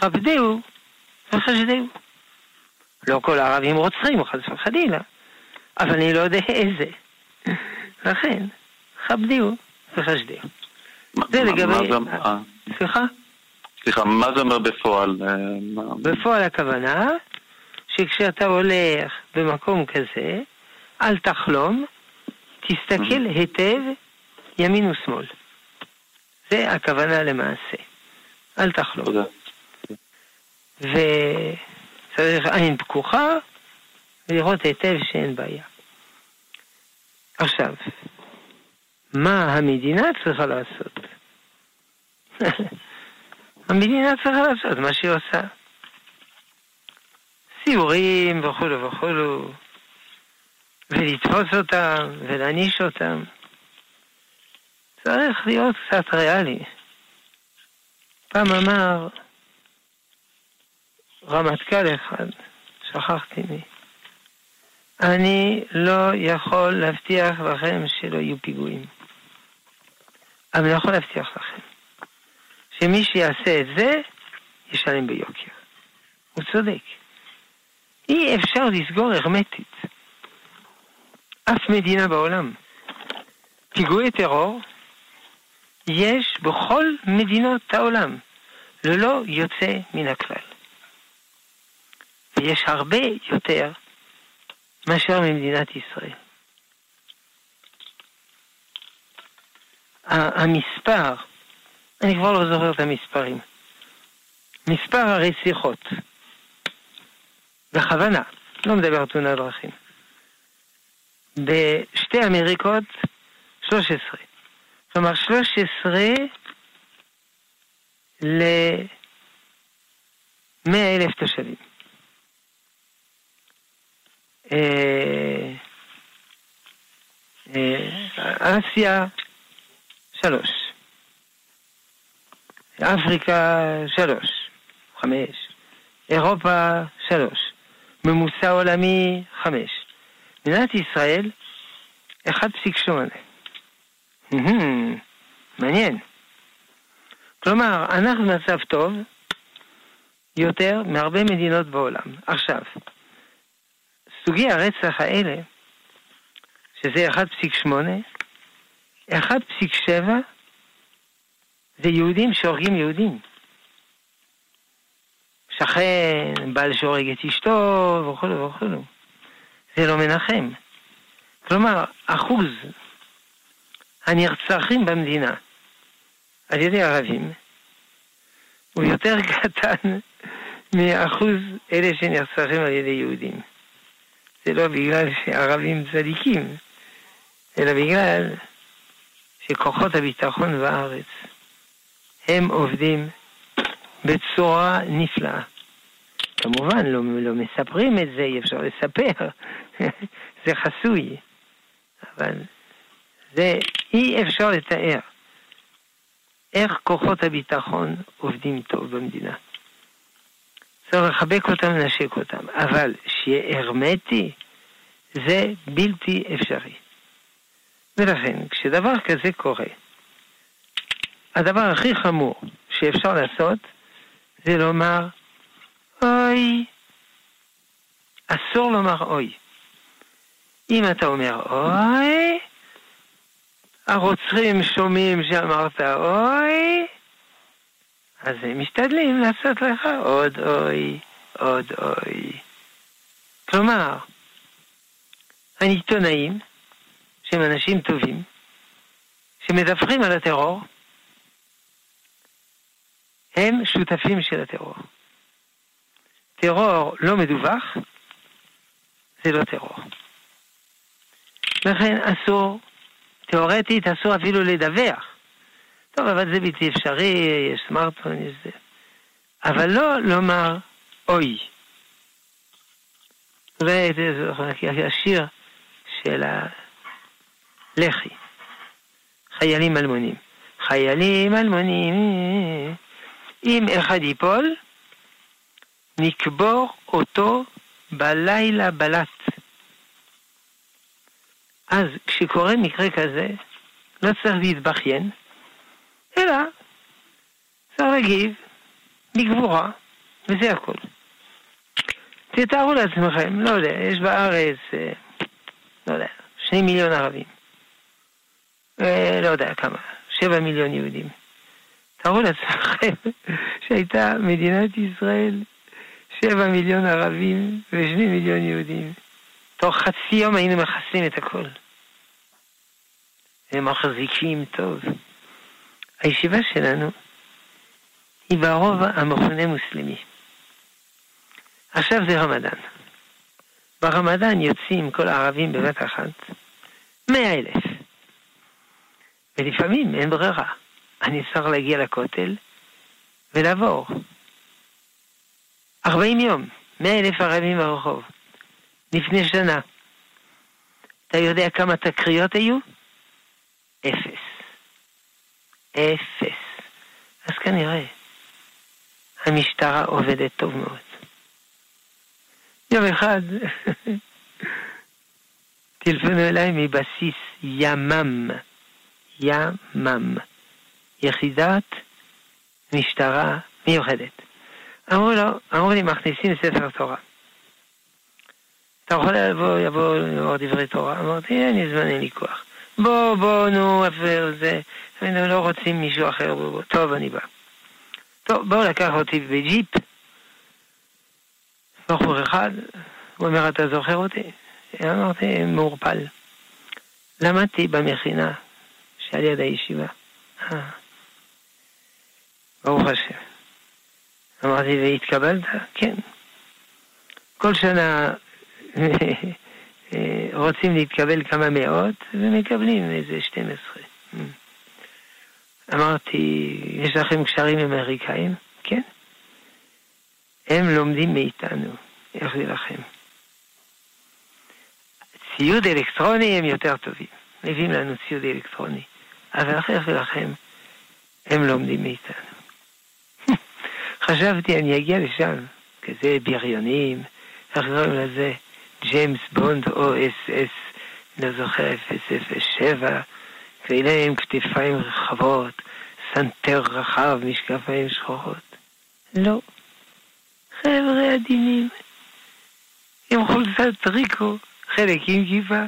כבדהו וחשדהו. לא כל הערבים רוצחים, חס וחלילה, אבל אני לא יודע איזה. לכן, כבדהו וחשדהו. זה לגבי... סליחה? סליחה, מה זה אומר בפועל? אה, בפועל הכוונה שכשאתה הולך במקום כזה, אל תחלום, תסתכל היטב ימין ושמאל. זה הכוונה למעשה. אל תחלום. תודה. וצריך עין פקוחה ולראות היטב שאין בעיה. עכשיו, מה המדינה צריכה לעשות? המדינה צריכה לעשות מה שהיא עושה. סיורים וכולו וכולו, ולתפוס אותם ולהעניש אותם. צריך להיות קצת ריאלי. פעם אמר רמטכ"ל אחד, שכחתי מי, אני לא יכול להבטיח לכם שלא יהיו פיגועים. אבל אני יכול להבטיח לכם שמי שיעשה את זה, ישלם ביוקר. הוא צודק. אי אפשר לסגור הרמטית אף מדינה בעולם. פיגועי טרור יש בכל מדינות העולם, ללא יוצא מן הכלל. ויש הרבה יותר מאשר ממדינת ישראל. המספר, אני כבר לא זוכר את המספרים, מספר הרציחות, בכוונה, לא מדבר תאונת דרכים, בשתי אמריקות 13. כלומר 13 ל-100 אלף תושבים. אה, אה, אסיה, שלוש. אפריקה, שלוש. חמש. אירופה, שלוש. ממוצע עולמי, חמש. מדינת ישראל, 1.8. מעניין. כלומר, אנחנו במצב טוב יותר מהרבה מדינות בעולם. עכשיו, סוגי הרצח האלה, שזה 1.8, 1.7 זה יהודים שהורגים יהודים. שכן, בעל שהורג את אשתו וכולו וכולו. זה לא מנחם. כלומר, אחוז הנרצחים במדינה על ידי ערבים הוא יותר קטן מאחוז אלה שנרצחים על ידי יהודים. זה לא בגלל שערבים צדיקים, אלא בגלל שכוחות הביטחון בארץ הם עובדים בצורה נפלאה. כמובן, לא, לא מספרים את זה, אי אפשר לספר, זה חסוי, אבל זה אי אפשר לתאר איך כוחות הביטחון עובדים טוב במדינה. צריך לחבק אותם, לנשק אותם, אבל שיהיה הרמטי, זה בלתי אפשרי. ולכן, כשדבר כזה קורה, הדבר הכי חמור שאפשר לעשות זה לומר, אוי, אסור לומר אוי. אם אתה אומר אוי, הרוצחים שומעים שאמרת אוי, אז הם משתדלים לעשות לך עוד אוי, עוד אוי. כלומר, העיתונאים, שהם אנשים טובים, שמדווחים על הטרור, הם שותפים של הטרור. טרור לא מדווח, זה לא טרור. לכן אסור, תאורטית אסור אפילו לדווח. טוב, אבל זה בלתי אפשרי, יש סמארטפון, יש זה. אבל לא לומר אוי. זה השיר של הלח"י, חיילים אלמונים. חיילים אלמונים, אם אחד ייפול, נקבור אותו בלילה בלט. אז כשקורה מקרה כזה, לא צריך להתבכיין, אלא צריך להגיב בגבורה, וזה הכל. תתארו לעצמכם, לא יודע, יש בארץ, אה, לא יודע, שני מיליון ערבים. אה, לא יודע כמה, שבע מיליון יהודים. תארו לעצמכם שהייתה מדינת ישראל שבע מיליון ערבים ושני מיליון יהודים. תוך חצי יום היינו מכסים את הכל. הם מחזיקים טוב. הישיבה שלנו היא ברוב המכונה מוסלמי. עכשיו זה רמדאן. ברמדאן יוצאים כל הערבים בבת אחת, מאה אלף. ולפעמים אין ברירה. אני צריך להגיע לכותל ולעבור. ארבעים יום, מאה אלף ערבים ברחוב. לפני שנה. אתה יודע כמה תקריות היו? אפס. אפס. אז כנראה המשטרה עובדת טוב מאוד. יום אחד טלפנו אליי מבסיס ימ"מ, ימ"מ, יחידת משטרה מיוחדת. אמרו לו, אמרו לי, מכניסים ספר תורה. אתה יכול לבוא, יבוא לומר דברי תורה? אמרתי, אין לי זמן, אין לי כוח. בוא, בוא, נו, זה, אנחנו לא רוצים מישהו אחר, בוא, בוא. טוב, אני בא. טוב, בואו לקח אותי בג'יפ. בחור אחד, הוא אומר, אתה זוכר אותי? אמרתי, מעורפל. למדתי במכינה שעל יד הישיבה. אה. ברוך השם. אמרתי, והתקבלת? כן. כל שנה רוצים להתקבל כמה מאות ומקבלים איזה 12. אמרתי, יש לכם קשרים אמריקאים? כן. הם לומדים מאיתנו איך להילחם. ציוד אלקטרוני הם יותר טובים, מביאים לנו ציוד אלקטרוני, אבל איך להילחם הם לומדים מאיתנו. חשבתי אני אגיע לשם, כזה בריונים, איך קוראים לזה? ג'יימס בונד או אס אס, לא זוכר, 007, כאלה עם כתפיים רחבות, סנטר רחב, משקפיים שחורות. לא. חבר'ה עדינים, עם חולצת טריקו, חלק עם כיפה,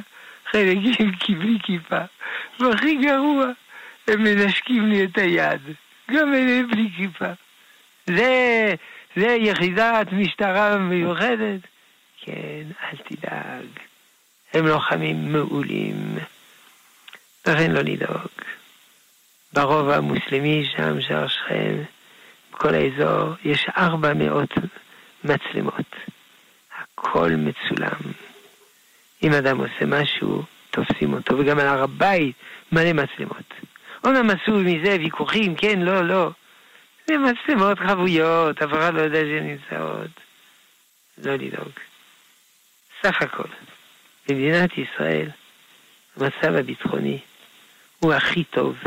חלק עם בלי כיפה, והכי גרוע, הם מנשקים לי את היד, גם אלה בלי כיפה. זה, זה יחידת משטרה מיוחדת? כן, אל תדאג. הם לוחמים מעולים. לכן לא לדאוג. ברובע המוסלמי שם, שער שכם, בכל האזור, יש ארבע מאות מצלמות. הכל מצולם. אם אדם עושה משהו, תופסים אותו, וגם על הר הבית מלא מצלמות. אומנם עשו מזה ויכוחים, כן, לא, לא. זה מצלמות חבויות, אף אחד לא יודע שהן נמצאות. לא לדאוג. סך הכל, במדינת ישראל המצב הביטחוני הוא הכי טוב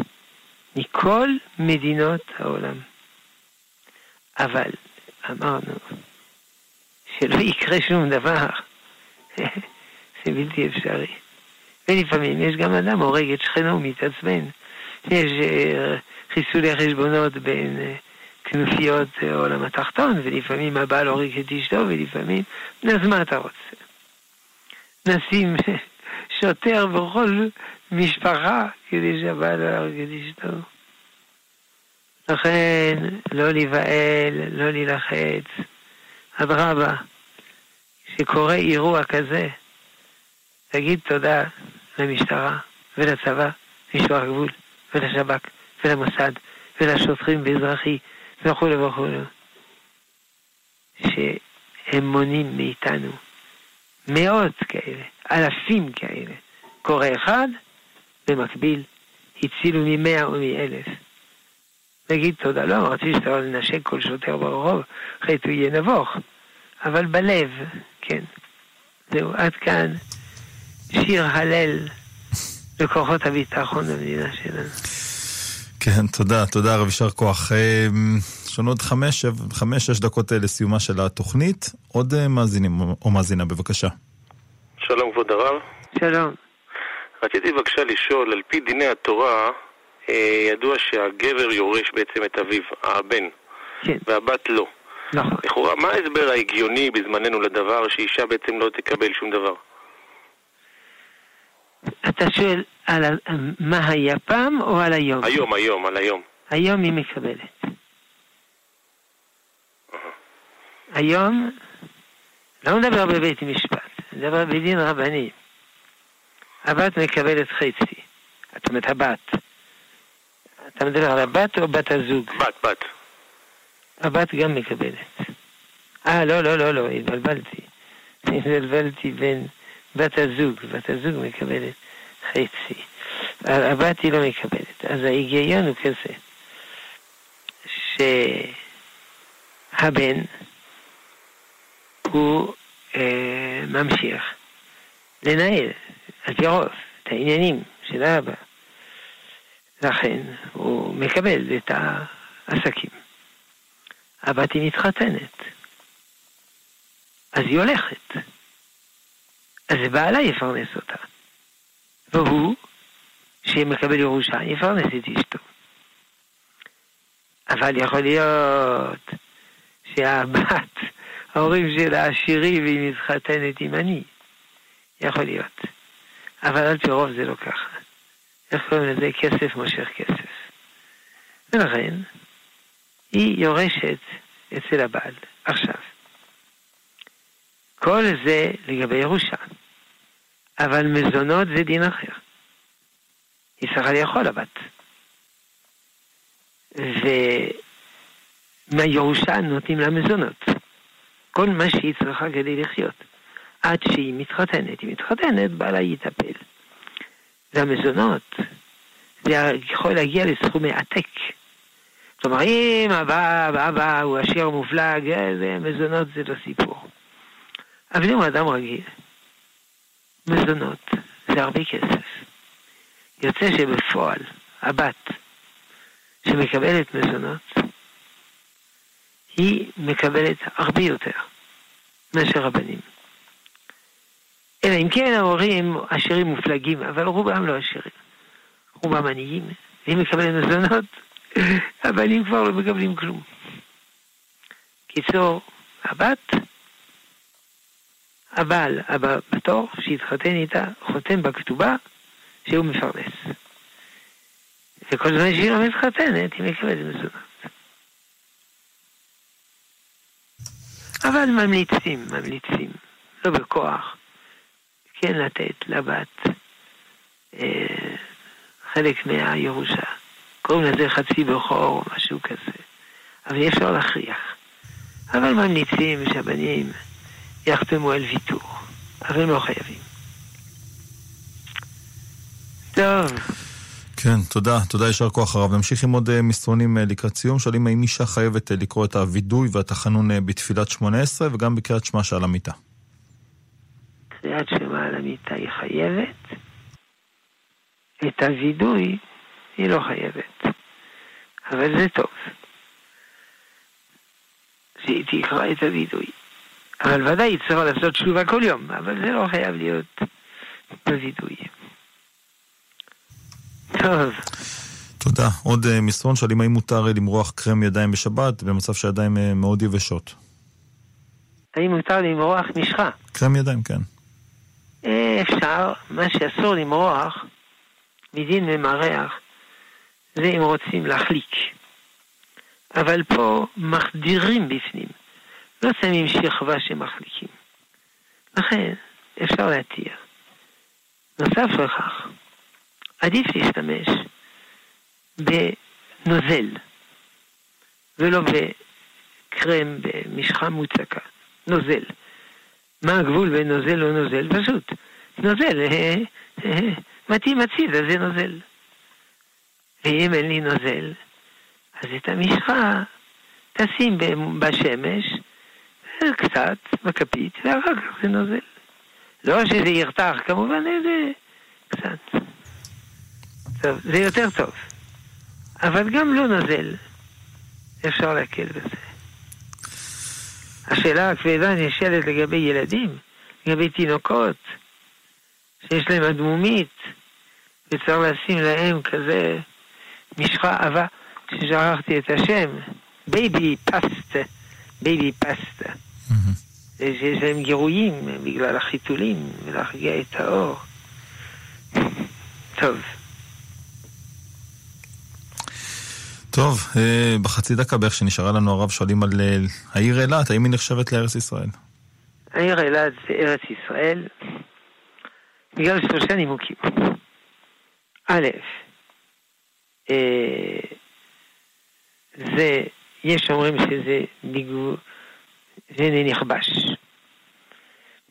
מכל מדינות העולם. אבל אמרנו שלא יקרה שום דבר, זה בלתי אפשרי. ולפעמים יש גם אדם הורג את שכנו, מתעצבן. יש uh, חיסולי חשבונות בין uh, כנופיות עולם התחתון, ולפעמים הבעל הורג את אשתו, ולפעמים, אז מה אתה רוצה? נשים שוטר בכל משפחה כדי שהבעל לא יהרג את אשתו. לכן, לא להיבהל, לא להילחץ. אדרבה, כשקורה אירוע כזה, תגיד תודה למשטרה ולצבא, משמר הגבול, ולשב"כ, ולמוסד, ולשוטרים באזרחי, וכולי וכולי, שהם מונעים מאיתנו מאות כאלה, אלפים כאלה. קורא אחד, במקביל הצילו ממאה או מאלף. נגיד תודה, לא אמרתי שאתה לא לנשק כל שוטר ברחוב, אחרת הוא יהיה נבוך, אבל בלב, כן. זהו, עד כאן שיר הלל לכוחות הביטחון במדינה שלנו. כן, תודה, תודה רב, יישר כוח. אמ, יש לנו עוד חמש, חמש, שש דקות אה, לסיומה של התוכנית. עוד אה, מאזינים או מאזינה, בבקשה. שלום כבוד הרב. שלום. רציתי בבקשה לשאול, על פי דיני התורה, אה, ידוע שהגבר יורש בעצם את אביו, הבן, כן. והבת לא. נכון. לכאורה, מה ההסבר ההגיוני בזמננו לדבר שאישה בעצם לא תקבל שום דבר? אתה שואל על מה היה פעם או על היום? היום, היום, על היום. היום היא מקבלת. היום, לא מדבר בבית משפט, מדבר בדין רבני. הבת מקבלת חצי, זאת אומרת הבת. אתה מדבר על הבת או בת הזוג? בת, בת. הבת גם מקבלת. אה, לא, לא, לא, לא, התבלבלתי. התבלבלתי בין בת הזוג, בת הזוג מקבלת חצי. הבת היא לא מקבלת. אז ההיגיון הוא כזה, שהבן הוא אה, ממשיך לנהל, על פי רוב, את העניינים של האבא. לכן הוא מקבל את העסקים. הבת היא מתחתנת, אז היא הולכת. אז בעלה יפרנס אותה. והוא, שמקבל ירושה, יפרנס את אשתו. אבל יכול להיות שהבת, ההורים שלה עשירים והיא מתחתנת עם אני. יכול להיות. אבל על פי רוב זה לא ככה. איך קוראים לזה? כסף מושך כסף. ולכן, היא יורשת אצל הבעל. עכשיו, כל זה לגבי ירושה. אבל מזונות זה דין אחר. היא צריכה לאכול הבת. ומהירושה נותנים לה מזונות. כל מה שהיא צריכה כדי לחיות. עד שהיא מתחתנת. היא מתחתנת, בעלה יטפל. והמזונות, זה יכול להגיע לסכומי עתק. כלומר, אם אבא, אבא הוא עשיר מופלג, זה מזונות זה לא סיפור. אבל אם הוא אדם רגיל, מזונות זה הרבה כסף. יוצא שבפועל, הבת שמקבלת מזונות, היא מקבלת הרבה יותר מאשר הבנים. אלא אם כן ההורים עשירים מופלגים, אבל רובם לא עשירים. רובם עניים, והיא מקבלת מזונות, הבנים כבר לא מקבלים כלום. קיצור, הבת, הבעל הבא בתור שהתחתן איתה, חותם בכתובה שהוא מפרנס. וכל זמן שהיא לא מתחתנת, היא מקבלת מזונות. אבל ממליצים, ממליצים, לא בכוח, כן לתת לבת אה, חלק מהירושה. קוראים לזה חצי בכור או משהו כזה, אבל אי אפשר להכריח. אבל ממליצים שהבנים יחתמו על ויתור, אבל הם לא חייבים. טוב. כן, תודה. תודה, יישר כוח הרב. נמשיך עם עוד אה, מסרונים אה, לקראת סיום. שואלים האם אישה חייבת אה, לקרוא את הווידוי והתחנון בתפילת שמונה עשרה וגם בקריאת שמע שעל המיטה. קריאת שמע על המיטה היא חייבת, את הווידוי היא לא חייבת. אבל זה טוב. שהיא תקרא את הווידוי. אבל ודאי צריכה לעשות תשובה כל יום, אבל זה לא חייב להיות בווידוי. טוב. תודה. עוד uh, מסרון שואלים האם מותר uh, למרוח קרם ידיים בשבת במצב שהידיים uh, מאוד יבשות. האם מותר למרוח משחה? קרם ידיים, כן. אפשר, מה שאסור למרוח מדין ממרח זה אם רוצים להחליק. אבל פה מחדירים בפנים, לא שמים שכבה שמחליקים. לכן אפשר להתיר. נוסף לכך, עדיף להשתמש בנוזל, ולא בקרם במשחה מוצקה. נוזל. מה הגבול בין נוזל לנוזל? פשוט. נוזל, אה, אה, מתאים הצידה זה נוזל. ואם אין לי נוזל, אז את המשחה תשים בשמש, קצת, בכפית, ואחר כך זה נוזל. לא שזה ירתח, כמובן, זה קצת. טוב, זה יותר טוב. אבל גם לא נוזל, אפשר להקל בזה. השאלה הכבדה נשאלת לגבי ילדים, לגבי תינוקות, שיש להם אדמומית, וצריך לשים להם כזה משחה עבה, ששכחתי את השם, בייבי פסטה, בייבי פסטה. שיש להם גירויים בגלל החיתולים ולהרגיע את האור. טוב. טוב, אה, בחצי דקה בערך שנשארה לנו הרב שואלים על אה, העיר אילת, האם היא נחשבת לארץ ישראל? העיר אילת זה ארץ ישראל בגלל שלושה נימוקים. א', אה, זה, יש אומרים שזה בגבול, זה נכבש.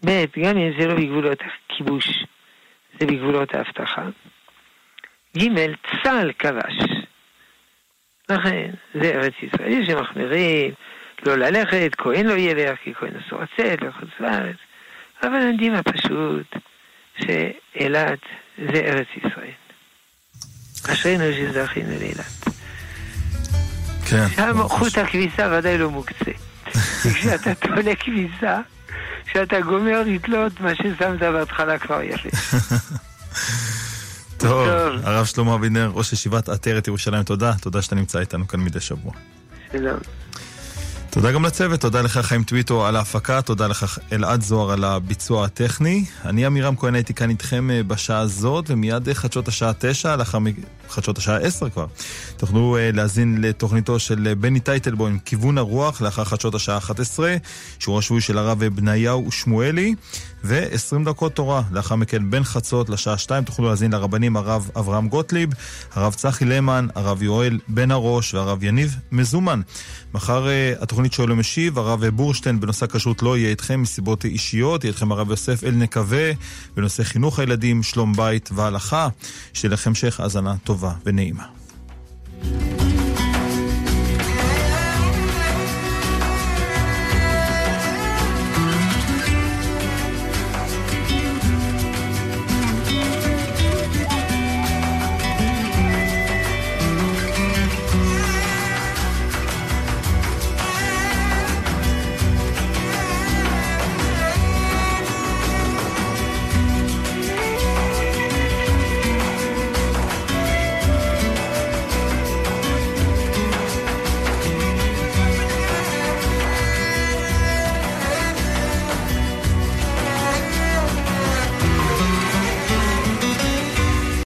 ב', גם אם זה לא בגבולות הכיבוש, זה בגבולות ההבטחה. ג', צה"ל כבש. לכן, זה ארץ ישראל. יש שמחמירים, לא ללכת, כהן לא ילך, כי כהן אסור לצאת לחוץ לארץ. אבל יודעים הפשוט שאילת זה ארץ ישראל. אשרינו שזכינו לאילת. כן. שם חוט הכביסה ודאי לא מוקצה. כשאתה תולה כביסה, כשאתה גומר לתלות, מה ששמת בהתחלה כבר יפה. טוב. הרב שלמה אבינר, ראש ישיבת עטרת ירושלים, תודה. תודה שאתה נמצא איתנו כאן מדי שבוע. שלום. תודה גם לצוות, תודה לך חיים טוויטו על ההפקה, תודה לך אלעד זוהר על הביצוע הטכני. אני עמירם כהן הייתי כאן איתכם אה, בשעה הזאת, ומיד אה, חדשות השעה תשע, לאחר חדשות השעה עשר כבר. תוכלו אה, להאזין לתוכניתו של אה, בני טייטלבוים, כיוון הרוח, לאחר חדשות השעה 11, שיעור השבועי של הרב בניהו שמואלי, ו-20 דקות תורה. לאחר מכן, בין חצות לשעה 2, תוכלו להאזין לרבנים הרב אברהם גוטליב, הרב צחי למן, הרב יואל בן הראש והרב יניב מזומן. מחר אה, התוכנית שואל ומשיב, הרב בורשטיין בנושא הכשרות לא יהיה איתכם מסיבות אישיות, יהיה איתכם הרב יוסף אל נקווה בנושא חינוך הילדים, שלום בית והלכה. שיהיה לכם המשך האזנה טובה ונעימה.